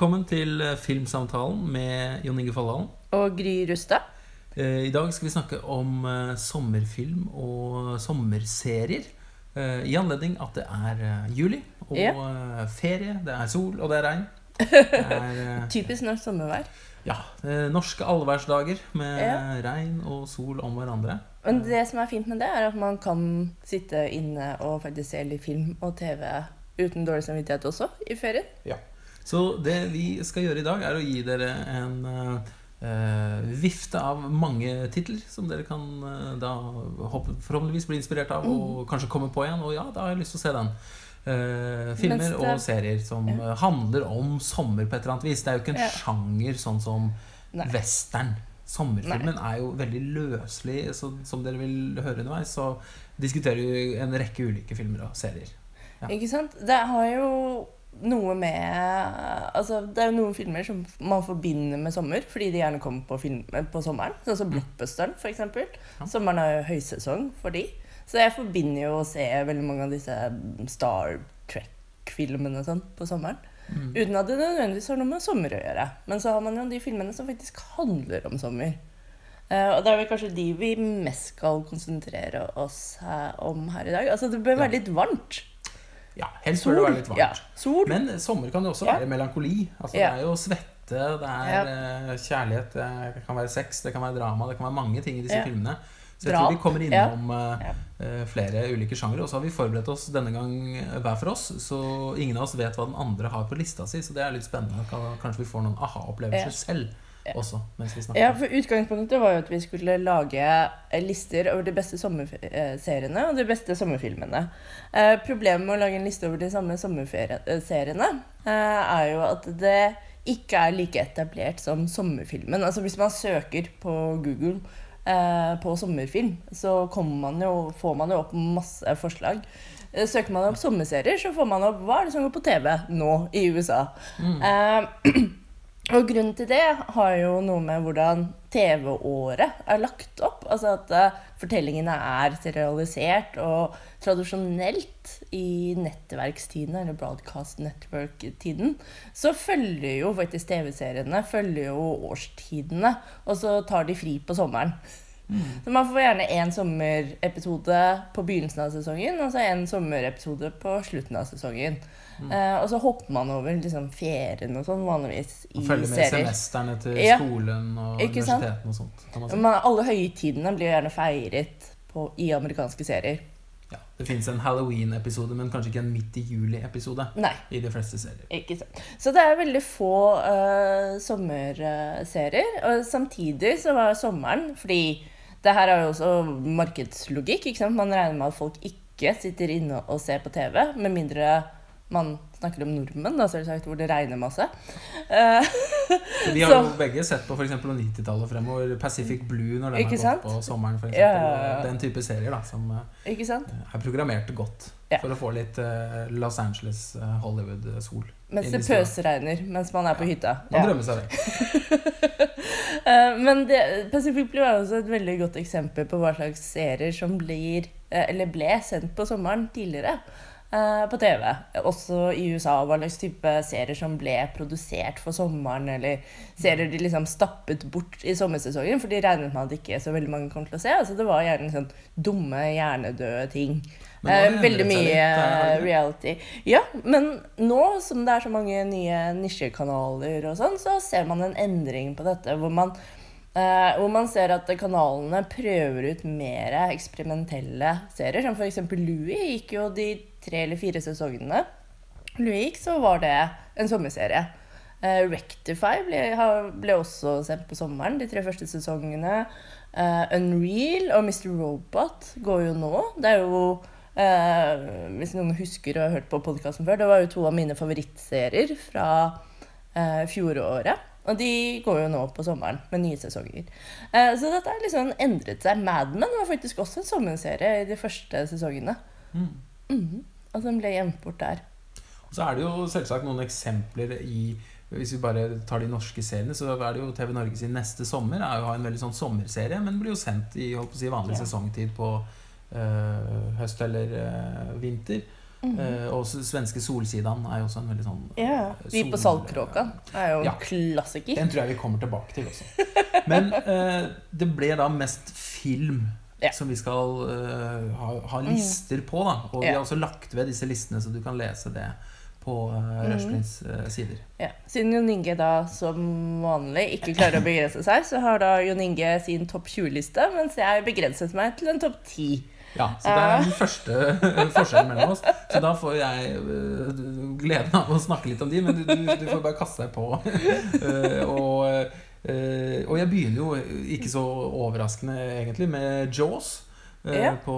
Velkommen til eh, Filmsamtalen med Jon Inge Folldalen. Og Gry Rustad. Eh, I dag skal vi snakke om eh, sommerfilm og sommerserier. I anledning at det er juli og Ja. ferie, det er sol og det er regn. Det er Typisk norsk sommervær. ja, norske allværsdager med Ja. regn og sol om hverandre. Men det som er fint med det, er at man kan sitte inne og faktisk se litt film og TV uten dårlig samvittighet også i ferien. Så det vi skal gjøre i dag, er å gi dere en eh, eh, vifte av mange titler som dere kan eh, da håpe, forhåpentligvis bli inspirert av og kanskje komme på igjen. Og ja, da har jeg lyst til å se den. Eh, filmer og serier som Ja. handler om sommer på et eller annet vis. Det er jo ikke en Ja. sjanger sånn som Nei. western. Sommerfilmen er jo veldig løselig, så som dere vil høre underveis, så diskuterer vi en rekke ulike filmer og serier. Ja. Ikke sant? Det har jo noe med Altså, det er jo noen filmer som man forbinder med sommer, fordi de gjerne kommer på, film, på sommeren. Sånn som Blockbusteren, for eksempel. Ja. Sommeren er jo høysesong for de. Så jeg forbinder jo å se veldig mange av disse Star Trek-filmene sånn på sommeren. Mm. Uten at det nødvendigvis har noe med sommer å gjøre. Men så har man jo de filmene som faktisk handler om sommer. Uh, og det er vel kanskje de vi mest skal konsentrere oss her, om her i dag. Altså det bør være litt varmt. Ja, helst bør det være litt varmt. Ja. Men sommer kan jo også være melankoli. Altså. Det er jo svette, det er eh, kjærlighet, det kan være sex, det kan være drama, det kan være mange ting i disse filmene. Så jeg tror vi kommer innom ja. Ja. flere ulike sjangere. Og så har vi forberedt oss denne gang hver for oss, så ingen av oss vet hva den andre har på lista si. Så det er litt spennende. Kanskje vi får noen aha-opplevelser Ja. selv. Også mens vi snakker. Ja, for Utgangspunktet var jo at vi skulle lage eh, lister over de beste sommerseriene og de beste sommerfilmene. Eh, problemet med å lage en liste over de samme sommerseriene eh, er jo at det ikke er like etablert som sommerfilmen. Altså Hvis man søker på Google eh, på sommerfilm, så man jo, får man jo opp masse forslag. Eh, Søker man opp sommerserier, så får man opp hva er det som går på TV nå i USA. Mm. Og grunnen til det har jo noe med hvordan TV-året er lagt opp. Altså at eh, fortellingene er serialisert og tradisjonelt i nettverkstiden, eller broadcast network-tiden, så følger jo faktisk TV-seriene følger jo årstidene, og så tar de fri på sommeren. Så man får gjerne én sommerepisode på begynnelsen av sesongen, og så en sommerepisode på slutten av sesongen. Eh, og så hopper man over liksom ferien og sånn vanligvis i serier. Og følger med serier. semestrene til Ja. skolen og Ikke universitetene og sånt. Kan man si. Men alle høytidene blir gjerne feiret på, i amerikanske serier. Ja, det fins en Halloween-episode, men kanskje ikke en midt i juli-episode i de fleste serier. ikke sant. Så det er veldig få uh, sommerserier. Og samtidig så var sommeren Fordi det her er jo også markedslogikk. ikke sant? Man regner med at folk ikke sitter inne og ser på TV, med mindre man snakker om nordmenn, da, selvsagt, hvor det regner masse. Uh, Vi har Så- jo begge sett på f.eks. 90-tallet fremover Pacific Blue når den Ikke har gått på sommeren. For eksempel, ja, ja. Den type serier da, som eh, ikke sant? er programmert godt Ja. for å få litt uh, Los Angeles, uh, Hollywood-sol. Mens det pøsregner mens man er på hytta. Man drømmer seg vekk. Eh, Men det, Pacific Blue er også et veldig godt eksempel på hva slags serier som blir, eh, eller ble sendt på sommeren tidligere eh, på TV. Også i USA. Hva slags type serier som ble produsert for sommeren, eller serier de liksom stappet bort i sommersesongen, for de regnet med at ikke så veldig mange kom til å se. Altså, det var gjerne sånn dumme, hjernedøde ting. Eh, veldig mye har reality. Ja, men nå som det er så mange nye nisjekanaler og sånn, så ser man en endring på dette, hvor man eh, hvor man ser at kanalene prøver ut mer eksperimentelle serier. Som f.eks. Louis gikk jo de tre eller fire sesongene. Louis gikk, så var det en sommerserie. Uh, Rectify ble, ble også sendt på sommeren, de tre første sesongene. Uh, Unreal og Mr. Robot går jo nå. Det er jo Hvis noen husker og har hørt på podkasten før, det var jo to av mine favorittserier fra fjoråret. Og de går jo nå på sommeren med nye sesonger. Eh, så dette har liksom endret seg. Mad Men var faktisk også en sommerserie i de første sesongene. Mm. Mhm. Og den ble gjemt bort der. Og Så er det jo selvsagt noen eksempler i Hvis vi bare tar de norske seriene, så er det jo TV Norge sin neste sommer er jo en veldig sånn sommerserie, men blir jo sendt i holdt på å si, vanlig Ja. sesongtid på eh, høst eller eh, vinter. Eh, og svenske Solsidan er jo også en veldig sånn Ja. Vi på saltkråka Saltkråkan er jo en Ja. klassiker. Den tror jeg vi kommer tilbake til også. Men uh, det ble da mest film. Mm. som vi skal uh, ha, ha lister på. da Og vi har også lagt ved disse listene, så du kan lese det på uh, Mm. Rushdins eh, sider. Ja. Siden Jon Inge da som vanlig ikke klarer å begrense seg, så har da Jon Inge sin topp 20-liste, mens jeg begrenset meg til en topp 10. Ja, Så det er den første forskjellen mellom oss. Så da får jeg eh, gleden av å snakke litt om de, men du, du, får bare kaste deg på. Eh, og, eh, og jeg begynner jo ikke så overraskende egentlig med Jaws eh, Ja. på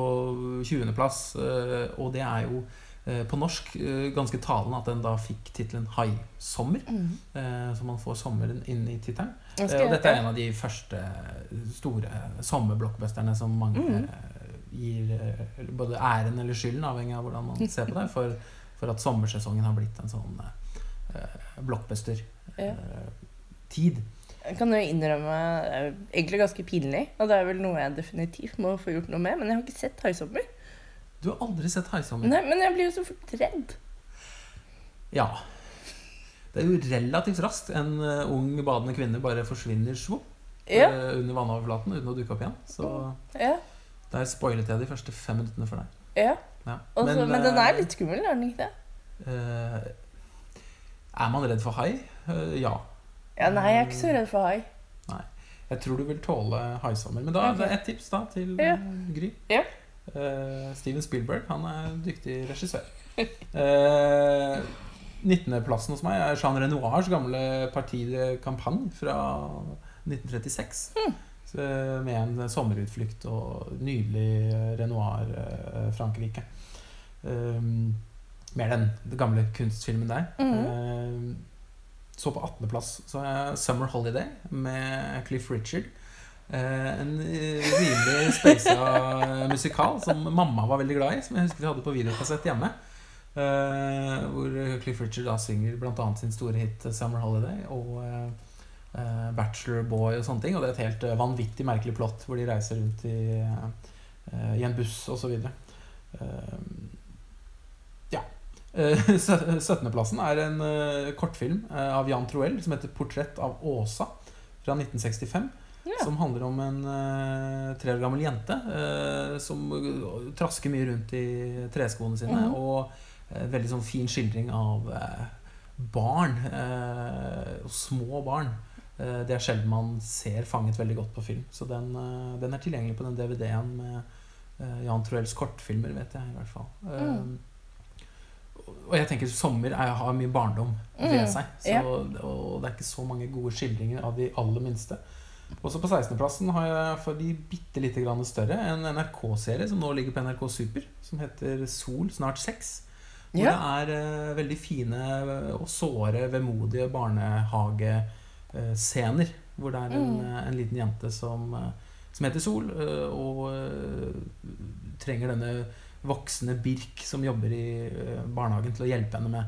20.-plass. eh, og det er jo eh, på norsk eh, ganske talende at den da fikk tittelen 'Haisommer'. Mm. Så man får sommeren inn i tittelen. Eh, Og dette er en av de første store sommerblockbusterne som mange Mhm. Eh, gir eh, både æren eller skylden, avhengig av hvordan man ser på det, for, for at sommersesongen har blitt en sånn eh, blockbuster-tid. Ja. Jeg kan jo innrømme det er jo egentlig ganske pinlig, og det er vel noe jeg definitivt må få gjort noe med, men jeg har ikke sett 'Haisommer'. Du har aldri sett 'Haisommer'? Nei, men jeg blir jo så fort redd. Ja. Det er jo relativt raskt en eh, ung badende kvinne bare forsvinner svopp Ja, eh, under vannoverflaten uten å dukke opp igjen. Så ja, der spoilet jeg de første fem minuttene for deg. ja. Ja. Også, men, den eh, er litt skummel, er den ikke det? Uh, er man redd for hai? Uh, ja. Ja, nei, jeg er ikke så redd for hai. Nei. Jeg tror du vil tåle haisommer. Men da okay. det er ett tips da til Ja. eh, Gry. Ja. Uh, Steven Spielberg han er en dyktig regissør. Uh, 19.-plassen hos meg er Jean Renoirs gamle Parti de Campagne fra 1936. Hmm. Så, med en sommerutflukt og nydelig eh, Renoir-Frankrike. Um, mer den, den gamle kunstfilmen der. Eh, så på 18.-plass så har jeg Summer Holiday med Cliff Richard. Eh, en eh, rimelig speisa musikal som mamma var veldig glad i, som jeg husker vi hadde på videokassett hjemme. Eh, hvor Cliff Richard da synger bl.a. sin store hit 'Summer Holiday' og eh, 'Bachelor Boy' og sånne ting. Og det er et helt eh, vanvittig merkelig plott hvor de reiser rundt i, eh, i en buss osv. Ja. Eh, 17.-plassen er en kortfilm av Jan Troell som heter 'Portrett av Åsa' fra 1965. Ja. Som handler om en tre år gammel jente som trasker mye rundt i treskoene sine. Mhm. Og en veldig sånn fin skildring av barn. Små barn. Eh, det er sjelden man ser fanget veldig godt på film. Så den, eh, den er tilgjengelig på den DVD-en med eh, Jan Troells kortfilmer, vet jeg i hvert fall. Mm. og jeg tenker sommer er, har mye barndom ved Mm, seg. Så, ja. Og det er ikke så mange gode skildringer av de aller minste. Også på 16.-plassen har jeg for de bitte lite grann større en NRK-serie som nå ligger på NRK Super, som heter Sol snart sex. Hvor Ja. det er uh, veldig fine og såre, vemodige barnehagescener. hvor det er en, Mm. eh, en liten jente som, eh, som heter Sol, eh, og eh, trenger denne voksne Birk som jobber i eh, barnehagen, til å hjelpe henne med,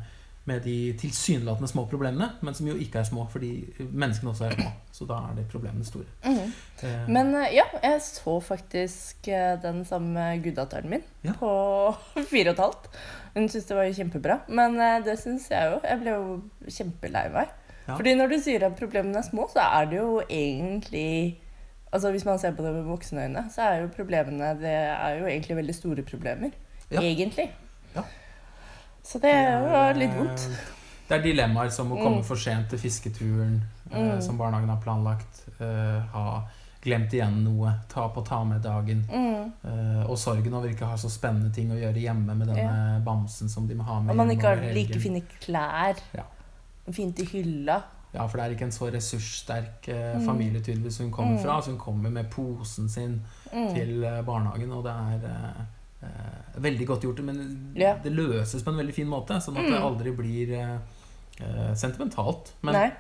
med de tilsynelatende små problemene, men som jo ikke er små, fordi menneskene også er små. Så da er det problemene store. Mm. Eh, Men eh, ja, jeg så faktisk eh, den samme guddatteren min Ja. på fire og et halvt. Hun syntes det var jo kjempebra. Men eh, det syns jeg jo. Jeg ble jo kjempelei meg. Ja. Fordi når du sier at problemene er små, så er det jo egentlig Altså Hvis man ser på det med voksne øyne, så er jo problemene Det er jo egentlig veldig store problemer. Ja. Egentlig. Ja. Så det var litt vondt. eh, Det er dilemmaer som å komme Mm. for sent til fisketuren eh, Mm. som barnehagen har planlagt. eh, ha glemt igjen noe. Ta på ta med-dagen. Mm. eh, og sorgen over ikke å ha så spennende ting å gjøre hjemme med denne bamsen som de må ha med. Og man ikke har like fine klær. Ja. Fint i hylla. Ja, for det er ikke en så ressurssterk eh, Mm. familie tydeligvis hun kommer Mm. fra. Så hun kommer med posen sin Mm. til eh, barnehagen, og det er eh, eh, veldig godt gjort. Men Ja. det løses på en veldig fin måte, sånn at det Mm. aldri blir eh, eh, sentimentalt. Men, Nei.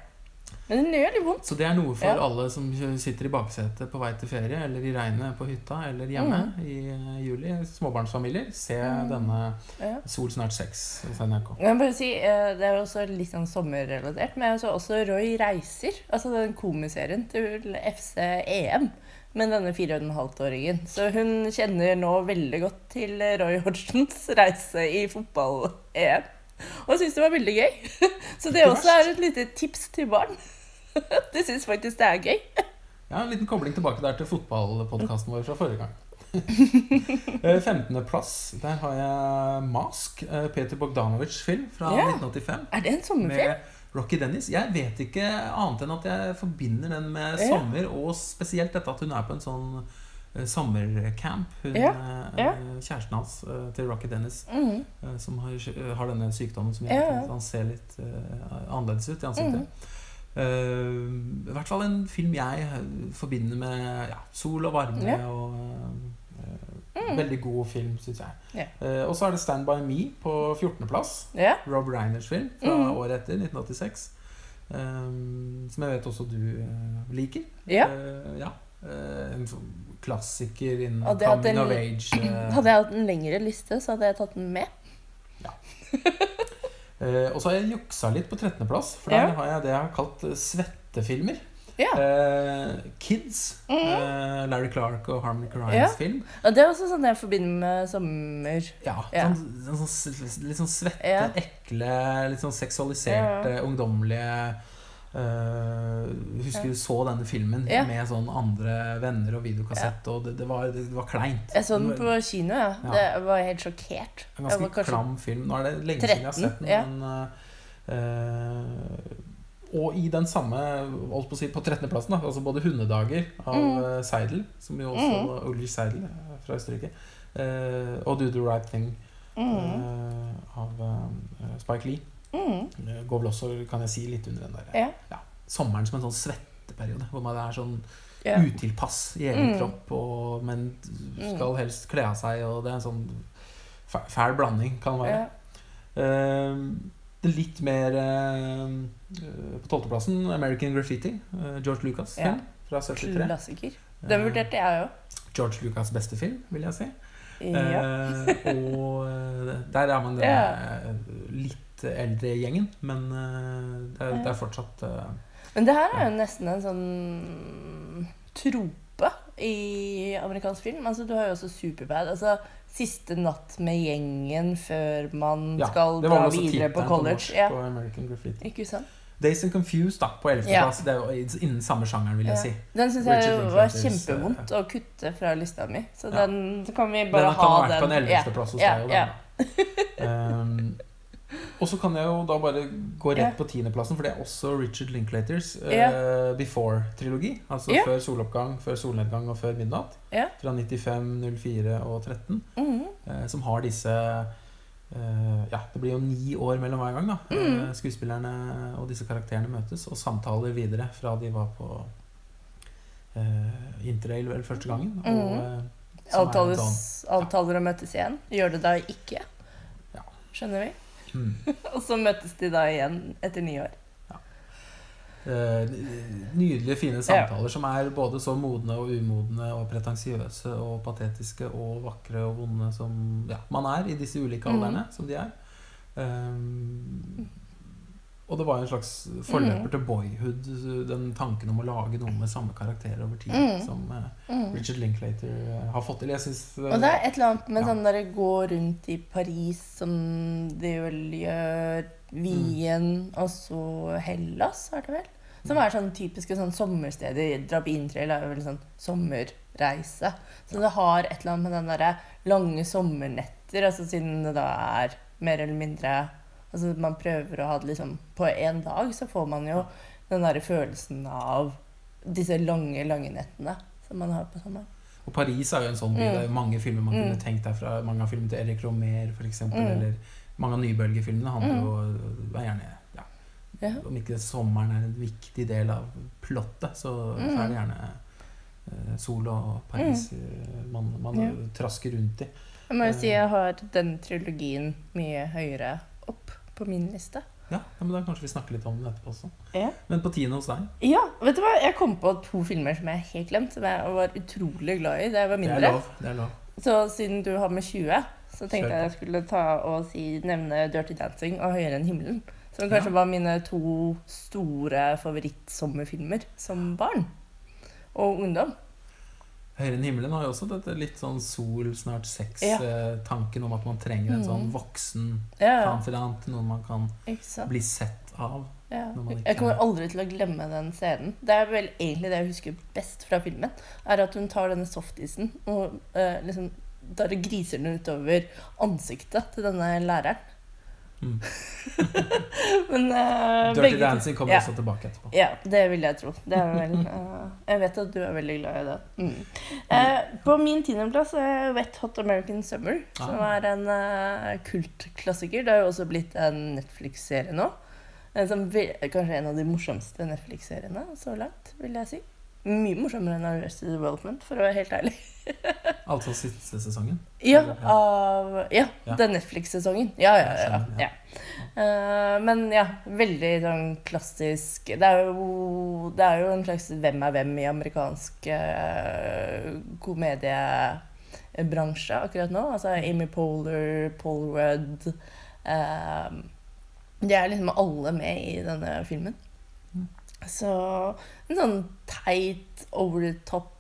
Men det gjør litt vondt. så det er noe for Ja. alle som sitter i baksetet på vei til ferie, eller i regnet på hytta, eller hjemme i eh, juli. Småbarnsfamilier. Se Mm. denne Ja. Sol snart seks hos NRK. Jeg bare si, eh, Det er jo også litt sånn sommerrelatert, men jeg så også Roy reiser. Altså den komiserien til FC EM. Men denne fire og en halvt-åringen. Så hun kjenner nå veldig godt til Roy Hodgsons reise i fotball-EM. Og syns det var veldig gøy. Så det også er et lite tips til barn. De syns faktisk det er gøy. Ja, En liten kobling tilbake der til fotballpodkasten vår fra forrige gang. Eh, 15.-plass, der har jeg Mask. eh, Peter Bogdanovic' film fra Ja. 1985. Er det en sommerfilm? Med Rocky Dennis. Jeg vet ikke annet enn at jeg forbinder den med sommer, og spesielt dette at hun er på en sånn sommercamp. Hun, Ja, eh, ja. Kjæresten hans eh, til Rocky Dennis, mm eh, som har, eh, har denne sykdommen som gjør ja. at han ser litt uh, annerledes ut i ansiktet. Mhm. uh, I hvert fall en film jeg eh, forbinder med ja, sol og varme og uh, mm. Veldig god film, syns jeg. Eh, og så er det Stand By Me på 14.-plass. Ja. Rob Reiners film fra Mhm. året etter, 1986. Um, som jeg vet også du eh, liker. ja. Eh, ja. Eh, en sånn klassiker innen Hadde coming en- of age. eh, Hadde jeg hatt en lengre liste, så hadde jeg tatt den med. eh, og så har jeg juksa litt på 13.-plass, for der Ja. har jeg det jeg har kalt eh, svettefilmer. Ja. Uh, Kids. Mm -hmm. uh, Larry Clark og Harmony Ja. film. Og det er også sånn jeg forbinder med sommer. Ja, Ja. Sånn, sånn, sånn, litt sånn svette, Ja. ekle, litt sånn seksualiserte, ungdommelige eh, Husker du så denne filmen Ja. med sånn andre venner og videokassett, og det, det, var, det var kleint. Jeg så den på kino, ja. Ja. Det var helt sjokkert. En ganske kanskje klam film. Nå er det lenge siden jeg har sett den, ja. men eh, Og i den samme, holdt på å si, på 13.-plassen, da, altså både 'Hundedager' av Mm. Seidel, som jo også Ulrich Seidel fra Østerrike, uh, og 'Do the Right Thing' mm. av Spike Lee. Mm. Går vel også, kan jeg si, litt under den der Ja. sommeren som en sånn svetteperiode. Hvor man er sånn ja. utilpass i egen Mm. kropp, og, men skal helst kle av seg, og det er en sånn fæl blanding, kan det være. ja. Uh, litt mer uh, På tolvteplassen American Graffiti. Uh, George Lucas Ja. film fra 73. Klassiker. Den Eh, vurderte jeg òg. George Lucas' beste film, vil jeg si. Ja. Eh, og eh, der er man det, Ja. eh, litt eldre gjengen, men eh, det, er, det er fortsatt eh, Men det her er jo nesten en sånn trope i amerikansk film. Altså, du har jo også Superbad. Altså, Siste natt med gjengen før man Ja, skal det var dra videre på college. norsk Ja. på American Graffiti. Ikke sant? Days and Confused da, på 11. Ja. plass. Det er jo innen samme sjangeren, vil jeg Ja. si. Den syns jeg var kjempevondt å kutte fra lista mi. Så Ja. den kan vi bare Den bare kan ha ha vært på en 11. plass hos ja, deg. Jo, den, da. Um, og så kan jeg jo da bare gå rett på tiendeplassen, for det er også Richard Linklaters uh. Before-trilogi. Altså før soloppgang, før solnedgang og før midnatt. Fra 95, 04 og 13. Mm -hmm. uh, som har disse Uh, Ja, det blir jo ni år mellom hver gang, da. Mm. uh, skuespillerne og disse karakterene møtes og samtaler videre fra de var på uh, interrail vel første gangen. Mm. som er Avtales, avtaler å møtes igjen. Gjør det da ikke. Ja. Skjønner vi? Mm. Og så møtes de da igjen etter ni år. Eh, nydelige, fine samtaler som er både så modne og umodne og pretensiøse og patetiske og vakre og vonde som ja, man er i disse ulike Mm. som de er. Um, og det var en slags forløper Mm. til Boyhood, den tanken om å lage noe med samme karakter over tid, Mm. som uh, Mm. Richard Linklater uh, har fått til. Jeg synes, uh, Og det er et eller annet med Ja. sånn der gå rundt i Paris som de vel gjør, Wien og så Hellas, er det vel? Som er sånn typiske sånn sommersteder. Drabintrail er jo vel sånn sommerreise. Så det har et eller annet med den derre lange sommernetter, altså siden det da er mer eller mindre Altså man prøver å ha det liksom På én dag så får man jo den derre følelsen av disse lange, lange nettene som man har på sommeren. Og Paris er jo en sånn by. Mm. Det er jo mange filmer man kunne Mm. tenkt derfra. Mange av filmene til Erik Romer, f.eks. Mm. Eller mange av nybølgefilmene handler Mm. jo mm. gjerne ja, Ja. Om ikke sommeren er en viktig del av plottet, så, så Mm. er det gjerne uh, sol og Paris eh, man, man Ja. trasker rundt i. Jeg må jo si Eh. jeg har den trilogien mye høyere opp på min liste. Ja, men Da kanskje vi snakker litt om den etterpå også. Ja. Men på tiende hos deg? ja, vet du hva? Jeg kom på to filmer som jeg helt glemt, som jeg var utrolig glad i da jeg var Det er lov. det er lov. Så siden du har med 20, så tenkte jeg jeg skulle ta og si, nevne Dirty Dancing og Høyere enn himmelen. Som kanskje Ja. var mine to store favorittsommerfilmer som barn. Og ungdom. Høyere enn himmelen har jo også dette litt sånn sol, snart Ja. sex-tanken om at man trenger en sånn Mhm. voksen Ja, konfidant, noen man kan bli sett av. Ja. Jeg kommer aldri til å glemme den scenen. Det er vel egentlig det jeg husker best fra filmen. Er at hun tar denne softisen og eh, liksom griser den utover ansiktet til denne læreren. Mm. Men uh, Dirty Dancing kommer ja. også tilbake etterpå. Ja, det vil jeg tro. Det vel, uh, jeg vet at du er veldig glad i det. Mm. Uh, på min tiendeplass er Wet Hot American Summer, som Ah. er en kultklassiker. Det har jo også blitt en Netflix-serie nå. En som kanskje en av de morsomste Netflix-seriene så langt, vil jeg si. Mye morsommere enn Arrested Development, for å være helt ærlig. Altså siste sesongen. Ja, av, ja, Ja. den Netflix-sesongen. Ja, ja, ja. Ja. Uh, men ja, veldig sånn klassisk Det er jo, det er jo en slags hvem er hvem i amerikansk uh, komediebransje akkurat nå. Altså Amy Poehler, Paul Rudd uh, De er liksom alle med i denne filmen. Så en sånn teit, over the top,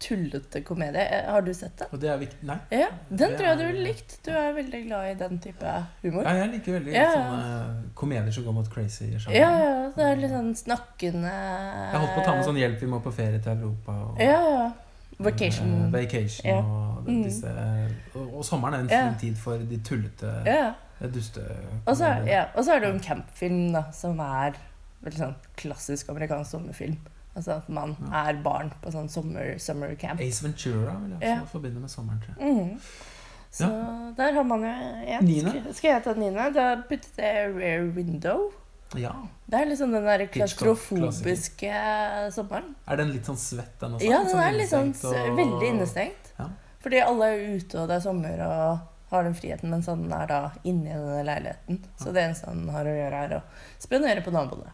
tullete komedie. Eh, Har du sett den? Og det er viktig Nei. Ja, den tror jeg du ville likt. Du er veldig glad i den type humor. Ja, jeg liker veldig Ja, sånne komedier som går mot crazy. Ja, ja, det er litt sånn snakkende Jeg holdt på å ta med sånn 'Hjelp, vi må på ferie til Europa'. Og, Ja, ja. Vacation. Uh, vacation Ja. og Mm. disse og, og sommeren er en fin tid for de tullete, Ja. duste og så er det jo en campfilm, da, som er veldig sånn klassisk amerikansk sommerfilm. Altså at man Ja. er barn på sånn summer, summer camp. Ace Ventura vil jeg også Ja. forbinde med sommeren. Tror jeg. Mm. Så der har man jo en. Niende? Skal, skal jeg ta Nina? Da puttet jeg Rare Window. Ja. Det er liksom den der klaustrofobiske sommeren. Er den litt sånn svett, den også? Ja, den er litt sånn og- veldig innestengt. Ja. Fordi alle er ute, og det er sommer, og har den friheten, mens han er da inni denne leiligheten. Så det eneste han har å gjøre, er å spionere på naboene.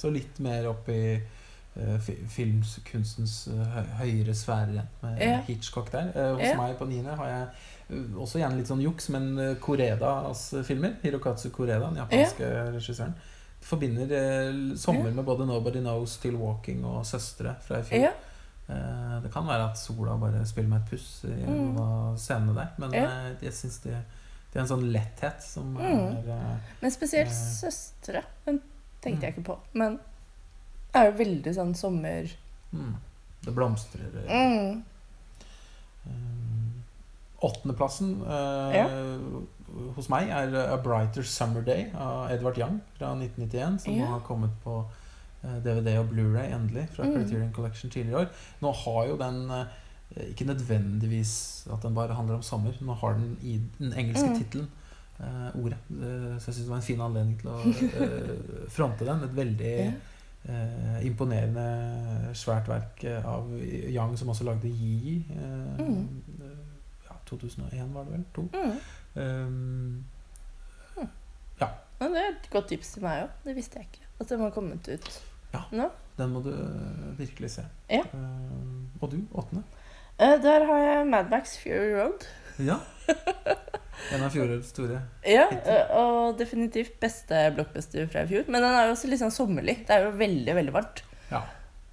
Så litt mer opp i uh, filmkunstens eh, høyere sfære igjen, med Ja. Hitchcock der. Eh, hos Ja. meg på niende har jeg eh, også gjerne litt sånn juks, men Koredas filmer. Hirokatsu Koreda, den japanske regissøren. Forbinder eh, sommer med både 'Nobody Knows', 'Still Walking' og 'Søstre' fra i fjor. Ja. Eh, det kan være at sola bare spiller meg et puss i Mm. noen av scenene der, men Ja. eh, jeg syns det, det er en sånn letthet som Mm. er eh, Men spesielt Eh. søstre. Den tenkte jeg Mm. ikke på. Men det er jo veldig sånn sommer... mm, Det blomstrer. eh, Mm. Eh, Åttendeplassen eh, Ja. hos meg er A Brighter Summer Day av Edvard Young fra 1991, som Ja. har kommet på eh, DVD og Blu-ray endelig fra Mm. Criterion Collection tidligere i år. Nå har jo den eh, ikke nødvendigvis at den bare handler om sommer. Nå har den i den engelske Mm. tittelen eh, ordet. Eh, så jeg syns det var en fin anledning til å eh, fronte den. Et veldig Ja. Eh, imponerende svært verk eh, av Yang, som også lagde Yi. Eh, Mm. eh, ja, 2001 var det vel? To. Mm. Um, Ja, det er et godt tips til meg òg. Det visste jeg ikke. At den var kommet ut Ja. nå. den må du eh, virkelig se. Ja. Eh, og du? Åttende? Eh, Der har jeg Madmax Fury Road. Ja. En av fjorårets store. Ja, eh, og definitivt beste blockbuster fra i fjor. Men den er jo også litt sånn sommerlig. Det er jo veldig, veldig varmt. Ja.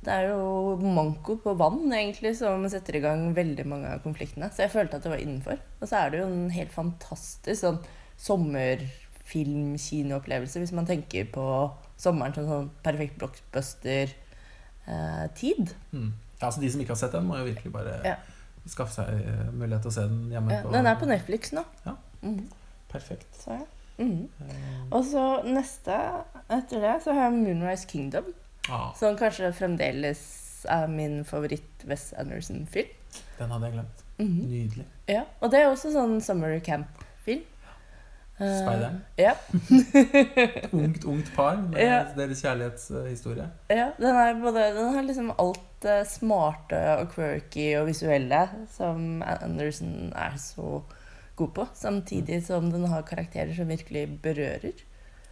Det er jo manko på vann egentlig som setter i gang veldig mange av konfliktene. Så jeg følte at det var innenfor. Og så er det jo en helt fantastisk sånn sommerfilm-kinoopplevelse hvis man tenker på sommeren som sånn perfekt blockbuster-tid. Mm. ja. Så de som ikke har sett den, må jo virkelig bare Ja. Skaffe seg eh, mulighet til å se den hjemme. Ja, den er på Netflix nå. Ja. Mm. Perfekt. så ja. Eh, Og så neste etter det så har jeg Moonrise Kingdom. ah, Som kanskje fremdeles er min favoritt-West Anderson-film. den hadde jeg glemt. Mhm. Nydelig. Ja, Og det er også sånn summer camp-film. Speideren. Uh, ja. Ungt, ungt par med Ja. deres kjærlighetshistorie. ja. Den er både Den har liksom alt det smarte og quirky og visuelle som Anderson er så god på. Samtidig som den har karakterer som virkelig berører.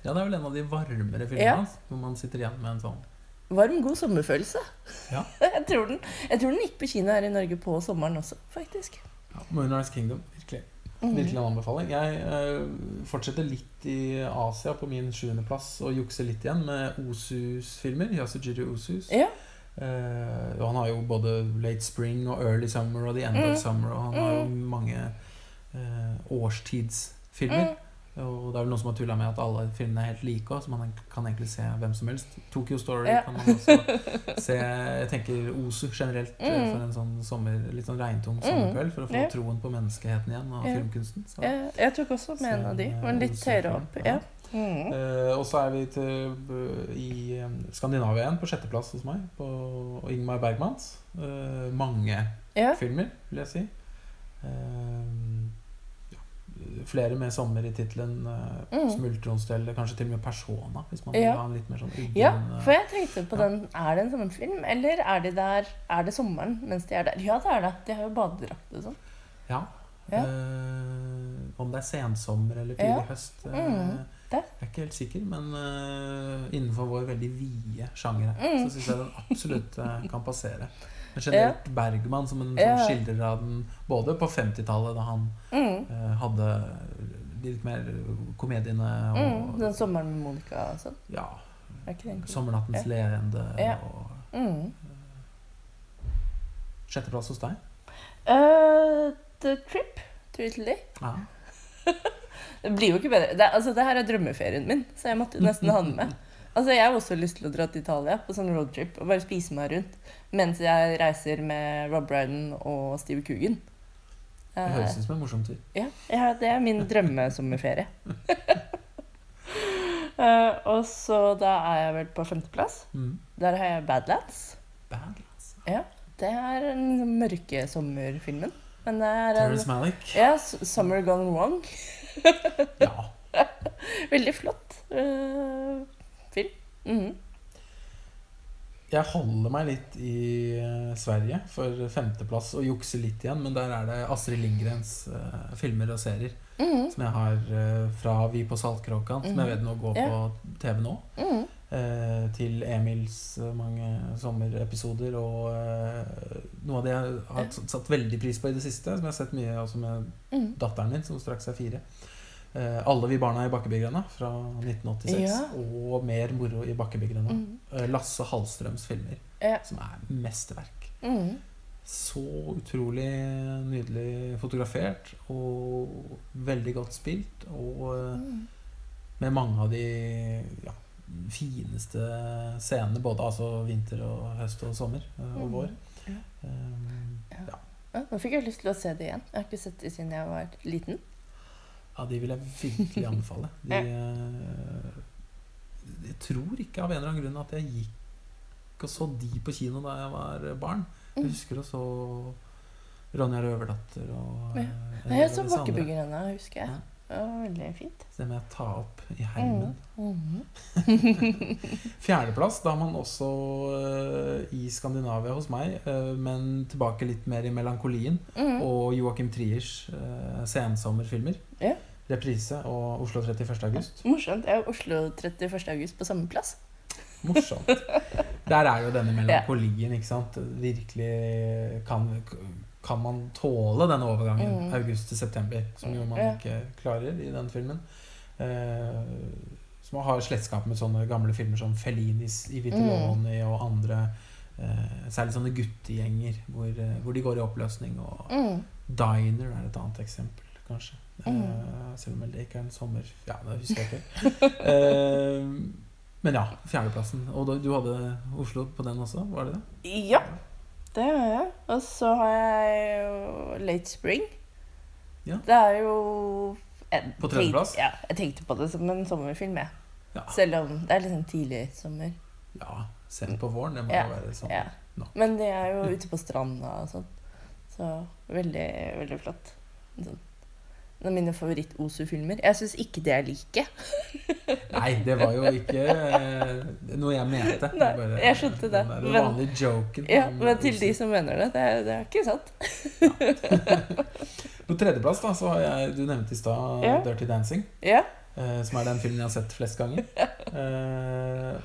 Ja, det er vel en av de varmere filmene Ja. hvor man sitter igjen med en sånn Varm, god sommerfølelse. Ja. jeg, tror den, jeg tror den gikk på kino her i Norge på sommeren også, faktisk. ja, Moonrise Kingdom. Virkelig, Mhm. virkelig en anbefaling. Jeg øh, fortsetter litt i Asia på min sjuendeplass og jukser litt igjen med Osus-filmer. Yasujiri Osus. Ja. Eh, og han har jo både Late Spring og Early Summer og The End Mm. of Summer, og han har jo mange uh, årstidsfilmer. Mm. Og det er vel noen som har tulla med at alle filmene er helt like så man kan egentlig se hvem som helst. Tokyo Story Ja. kan man også se. Jeg tenker Osu generelt eh, Mm. for en sånn sommer, litt sånn regntung Mm. sommerkveld, for å få Ja. troen på menneskeheten igjen og Ja. filmkunsten. Så. Jeg tok også med en av de. Men litt høyere opp. Ja. Mm. Eh, og så er vi til, uh, i eh, Skandinavia igjen, på sjetteplass hos meg. På Ingmar Bergmans. Uh, mange ja. filmer, vil jeg si. Ja, flere med 'sommer' i tittelen. Uh, Mm. 'Smultronstell', kanskje til og med 'Persona', hvis man Ja. vil ha en litt mer sånn uggen Ja, for jeg tenkte på Ja. den Er det en sommerfilm, eller er de der Er det sommeren mens de er der? Ja, det er det. De har jo badedrakt og sånn. Ja. Ja. Om det er sensommer eller tidlig Ja. høst, Mm. Jeg er ikke helt sikker. Men uh, innenfor vår veldig vide sjanger her, Mm. så syns jeg den absolutt eh, kan passere. Men generelt Bergman som en Ja. sånn skildrer av den både på 50-tallet, da han Mm. uh, hadde de litt mer komediene og Mm. Den sommeren med Monica og sånn. ja, Sommernattens ja. leende' Ja. og Mm. Sjetteplass hos deg? Uh, the Trip, Tweedledee. Ja. Det blir jo ikke bedre. Det, altså, det her er drømmeferien min, så jeg måtte jo nesten ha den med. Altså, Jeg har også lyst til å dra til Italia på sånn roadtrip og bare spise meg rundt mens jeg reiser med Rob Brydon og Steve Coogan. Det Eh, høres ut som en morsom tur. ja, ja, det er min drømmesommerferie. Uh, og så da er jeg vel på femteplass. Mm. Der har jeg Badlands. Badlands. Det er den liksom mørke sommerfilmen. Men det er en Terrence Malick. ja, Summer Gone Wrong. Ja. Veldig flott uh, film. Mhm. Jeg holder meg litt i eh, Sverige for femteplass og jukser litt igjen, men der er det Astrid Lindgrens uh, filmer og serier Mhm. som jeg har uh, fra Vi på Saltkråkan, som jeg vet nå går Ja. på TV nå, Mm eh, til Emils eh, mange sommerepisoder og eh, noe av det jeg har satt veldig pris på i det siste, som jeg har sett mye også med mm. datteren min, som straks er fire. Eh, 'Alle vi barna i Bakkebygrenda' fra 1986. Ja. Og 'Mer moro i Bakkebygrenda'. Mm. Eh, Lasse Hallstrøms filmer, Ja. som er mesterverk. Mm. Så utrolig nydelig fotografert og veldig godt spilt. Og eh, Mhm. med mange av de ja, fineste scenene, både altså vinter og høst og sommer eh, og vår. vår. Ja. Um, Ja. Ja, nå fikk jeg lyst til å se det igjen. Jeg har ikke sett det siden jeg var liten. Ja, de vil jeg virkelig anbefale. De, eh, jeg tror ikke av en eller annen grunn at jeg gikk og så de på kino da jeg var barn. Jeg Mm. husker å så Ronja Røverdatter og Ja. jeg så. Bakkebyggerne, husker jeg. Ja. Veldig fint. Det med å ta opp i heimen. Mhm. Fjerdeplass, da er man også uh, i Skandinavia hos meg, uh, men tilbake litt mer i melankolien. Mhm. Og Joachim Triers uh, sensommerfilmer. Ja. Reprise og Oslo 31. august. Morsomt. Jeg er Oslo 31. august på samme plass. Morsomt. Der er jo denne melankolien, ikke sant. Virkelig kan, kan man tåle den overgangen Mm. august til september, som jo man ikke klarer i den filmen. Eh, som har slektskap med sånne gamle filmer som Fellinis i Vitelloni Mm. og andre. Eh, særlig sånne guttegjenger hvor, eh, hvor de går i oppløsning. Og mm. Diner er et annet eksempel, kanskje. Mm. Eh, selv om det ikke er en sommer... Ja, det husker jeg ikke. Eh, men ja, fjerdeplassen. Og du hadde Oslo på den også, var det det? Ja, det har jeg. Og så har jeg jo Late Spring. Ja. Det er jo jeg På tredjeplass? Ja, jeg tenkte på det som en sommerfilm, jeg. Ja. Selv om det er sånn tidlig sommer. ja sent på våren. Det må Ja, være sånn. Ja. nok. Men de er jo ute på stranda og sånn. Så veldig, veldig flott. Sånn. En av mine favoritt-Osu-filmer. Jeg syns ikke det er like. Nei, det var jo ikke eh, noe jeg mente. Nei, Bare jeg skjønte det, Den men- vanlige joken. Ja, Men til de som mener det, det er, det er ikke sant. På tredjeplass da, så har jeg Du nevnte i stad Ja. Dirty Dancing. Ja. eh, som er den filmen jeg har sett flest ganger. Eh,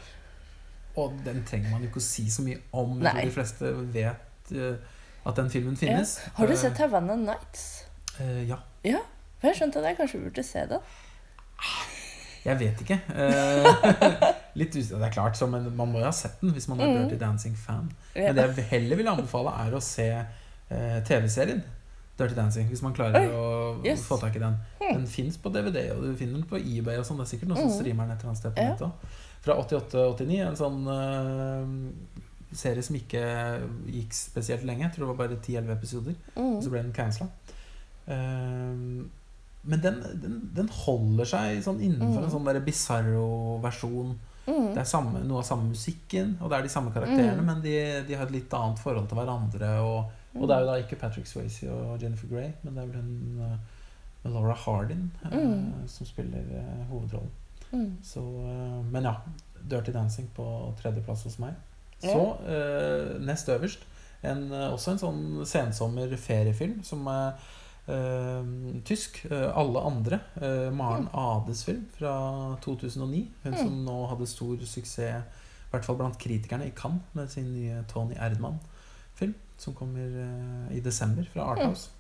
og den trenger man jo ikke å si så mye om. Jeg tror de fleste vet at den filmen finnes. Har du sett 'Havanna Nights? eh, ja. For jeg skjønte at jeg kanskje burde se den. Jeg vet ikke. Eh, litt usikker. Det er klart, så, men man må jo ha sett den hvis man er Mm. Dirty Dancing-fan. Men det jeg heller vil anbefale, er å se eh, TV-serien Dirty Dancing. Hvis man klarer Oi, å yes. få tak i den. Hmm. Den fins på DVD, og du finner den på eBay. og sånn Det er sikkert noen som Mm. streamer den et eller annet sted på nettet også. Fra 88-89. En sånn eh, serie som ikke gikk spesielt lenge. Jeg tror det var bare 10-11 episoder. Og så Mm. ble den cancela. Men den, den, den holder seg sånn innenfor Mm. en sånn der bizarro-versjon. Mm. Det er samme, noe av samme musikken, og det er de samme karakterene, Mm. men de, de har et litt annet forhold til hverandre. Og, og det er jo da ikke Patrick Swayze og Jennifer Grey, men det er vel hun uh, Laura Hardin uh, som spiller uh, hovedrollen. Mm. Så, men ja, Dirty Dancing på tredjeplass hos meg. Så, nest øverst, en, også en sånn sensommer feriefilm som eh, tysk. Eh, alle andre. Eh, Maren Ades film fra 2009. Hun som nå hadde stor suksess, i hvert fall blant kritikerne, i Cannes med sin nye Tony Erdmann-film, som kommer eh, i desember fra Arthouse.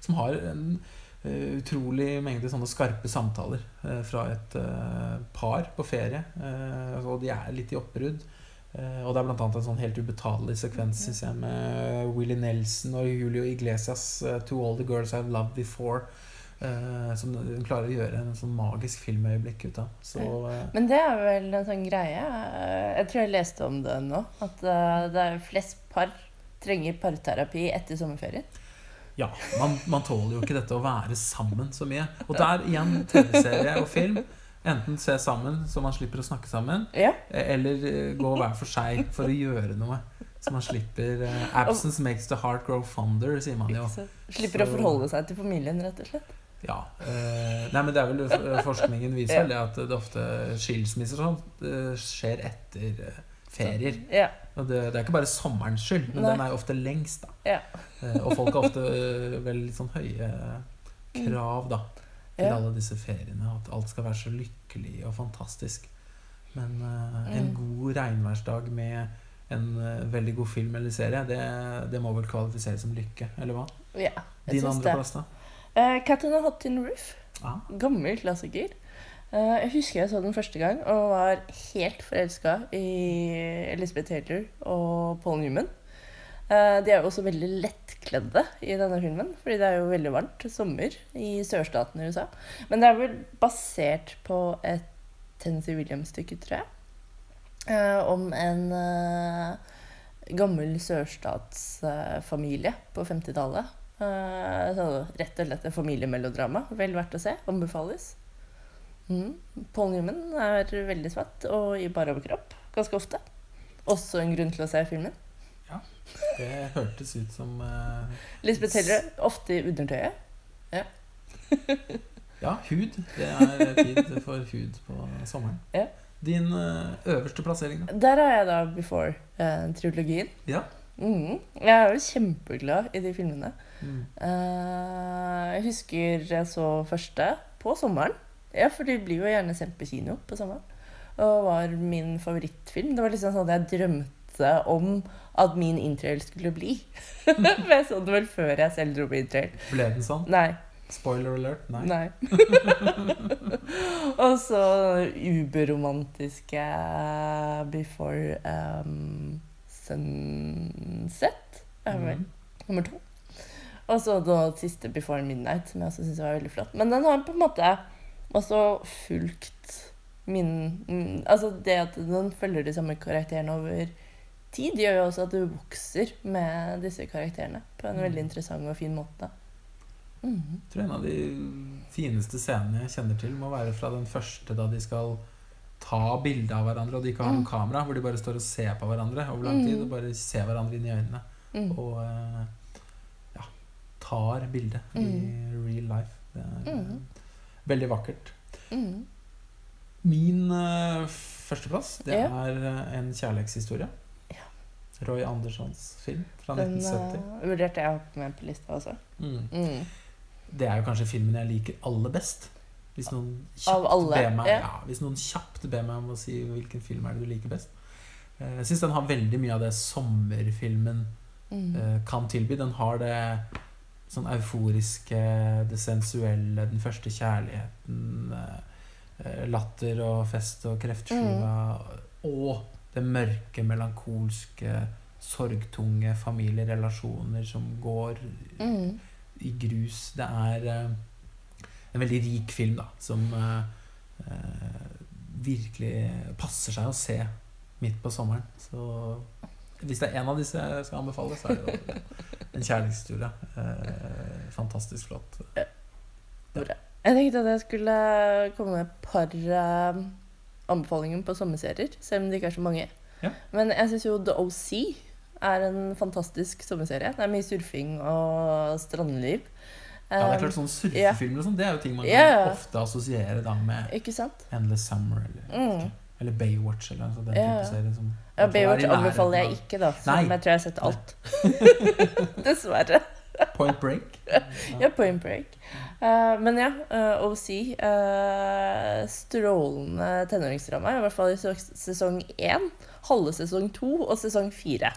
Som har en eh, utrolig mengde sånne skarpe samtaler eh, fra et eh, par på ferie. Eh, og de er litt i oppbrudd. Eh, og det er annet en sånn helt ubetalelig sekvens synes jeg, med Willie Nelson og Julio Iglesias eh, 'To All The Girls I've Loved Before'. Uh, som hun klarer å gjøre en sånn magisk filmøyeblikk ut av. Så uh, Men det er vel en sånn greie Jeg tror jeg leste om det nå. At uh, det er flest par trenger parterapi etter sommerferien. Ja, man, man tåler jo ikke dette å være sammen så mye. Og der igjen TV-serie og film. Enten se sammen, så man slipper å snakke sammen, Ja. eller eh, gå hver for seg for å gjøre noe. Så man slipper eh, Absence makes the heart grow fonder, sier man jo. Så Slipper å forholde seg til familien, rett og slett. Ja. Eh, nei, men det er vel eh, Forskningen viser vel at det ofte skilsmisser sånn eh, skjer etter eh, ferier. Ja. Og det, det er ikke bare sommerens skyld, men Nei. den er jo ofte lengst, da. Ja. Eh, og folk har ofte eh, vel litt sånn høye krav, da, til alle disse feriene. At alt skal være så lykkelig og fantastisk. Men uh, en Mm. god regnværsdag med en uh, veldig god film eller serie, det, det må vel kvalifiseres som lykke, eller hva? ja jeg Din andre andreplass, da? Uh, Catherine on a Hot Tin Roof. Ah, Gammel klassiker. Uh, jeg husker jeg så den første gang og var helt forelska i Elizabeth Taylor og Paul Newman. Eh, de er jo også veldig lettkledde i denne filmen, fordi det er jo veldig varmt sommer i sørstaten i USA. Men det er vel basert på et Tennessee Williams-stykke, tror jeg. eh, om en eh, gammel sørstatsfamilie på 50-tallet. Eh, rett og slett et familiemelodrama. Vel verdt å se. Anbefales. Mm. Paul Newman er veldig svett og i bar overkropp ganske ofte. Også en grunn til å se filmen. Det hørtes ut som uh, Lisbeth Hellerød, ofte i undertøyet. Ja, hud. Det er tid for hud på sommeren. Ja. Din uh, øverste plassering, da? Der er jeg da Before-trilogien. Ja. Mm. Jeg er jo kjempeglad i de filmene. Mm. Uh, jeg husker jeg så første på sommeren. Ja, for de blir jo gjerne sendt på kino på sommeren. Og var min favorittfilm. Det var liksom sånn at jeg drømte om at min interrail skulle bli. For jeg så den vel før jeg selv dro på interrail. Ble den sånn? Nei. Spoiler alert? Nei. Nei. og så uberromantiske Before um, Sunset er vel mm. nummer to. Og så da siste Before Midnight, som jeg også syns var veldig flott. Men den har på en måte også fulgt min mm, Altså det at den følger de samme karakterene over tid, gjør jo også at du vokser med disse karakterene på en Mm. veldig interessant og fin måte. Mhm. Jeg tror en av de fineste scenene jeg kjenner til, må være fra den første da de skal ta bilde av hverandre, og de ikke har noe Mm. kamera, hvor de bare står og ser på hverandre over lang tid, Mm. og bare ser hverandre inn i øynene. Mm. Og eh, ja, tar bildet i real life. Det er eh, Mm. veldig vakkert. Mm. Min uh, førsteplass, det er en kjærlighetshistorie. Roy Anderssons film fra Den 1970. Den vurderte jeg å ha med på lista også. Mm. Mm. Det er jo kanskje filmen jeg liker aller best. Hvis noen kjapt, ber meg, ja. ja, hvis noen kjapt ber meg om å si hvilken film er det du liker best. Eh, Jeg syns den har veldig mye av det sommerfilmen Mm. eh, kan tilby. Den har det sånn euforiske, det sensuelle, den første kjærligheten. eh, eh, latter og fest og kreftskiva. Og det mørke, melankolske, sorgtunge familierelasjoner som går Mm. i grus. Det er uh, en veldig rik film, da, som uh, uh, virkelig passer seg å se midt på sommeren. Så hvis det er en av disse jeg skal anbefale, så er det jo en kjærlighetshistorie. Fantastisk flott. Jeg tenkte at jeg skulle komme med et par anbefalinger på sommerserier, selv om det ikke er så mange. Ja. Men jeg syns jo The OC er en fantastisk sommerserie. Det er mye surfing og strandliv. Ja, det er Um, klart sånn Surfefilmer sånn, det er jo ting man kan ofte assosierer da med? Endless Summer eller, Mm. eller Baywatch eller altså type serie. Som, Ja, Baywatch anbefaler jeg ikke, da. Som jeg tror jeg har sett alt. Dessverre. Point Break. Ja, Point Break. Eh, men ja, uh, OC. Uh, strålende tenåringsdrama. I hvert fall i sesong én, halve sesong to og sesong fire.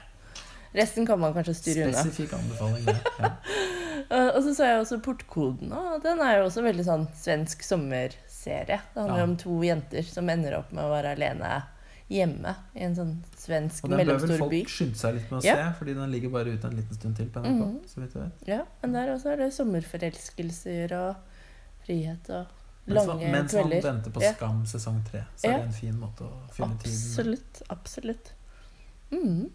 Resten kan man kanskje styre unna. Spesifikk anbefaling. Ja. uh, og så så jeg også Portkoden, og den er jo også veldig sånn svensk sommerserie. Det handler Ja. om to jenter som ender opp med å være alene hjemme i en sånn svensk mellomstor by. Og den bør vel folk skynde seg litt med å Ja. se, fordi den ligger bare ute en liten stund til på NRK. Mhm. så vidt jeg vet. Ja, men der også er det sommerforelskelser og frihet og Mens, lange kvelder. mens man venter på Ja. Skam sesong tre, så er det en fin måte å fylle tiden med. Absolutt. Absolutt. Mm.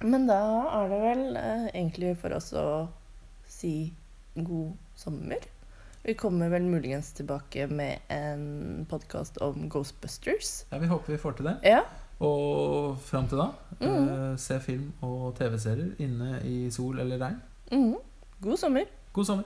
Men da er det vel eh, egentlig for oss å si god sommer. Vi kommer vel muligens tilbake med en podkast om Ghostbusters. Ja, Vi håper vi får til det. Ja. Og fram til da, mm. eh, se film og TV-serier inne i sol eller regn. Mm. God sommer. God sommer!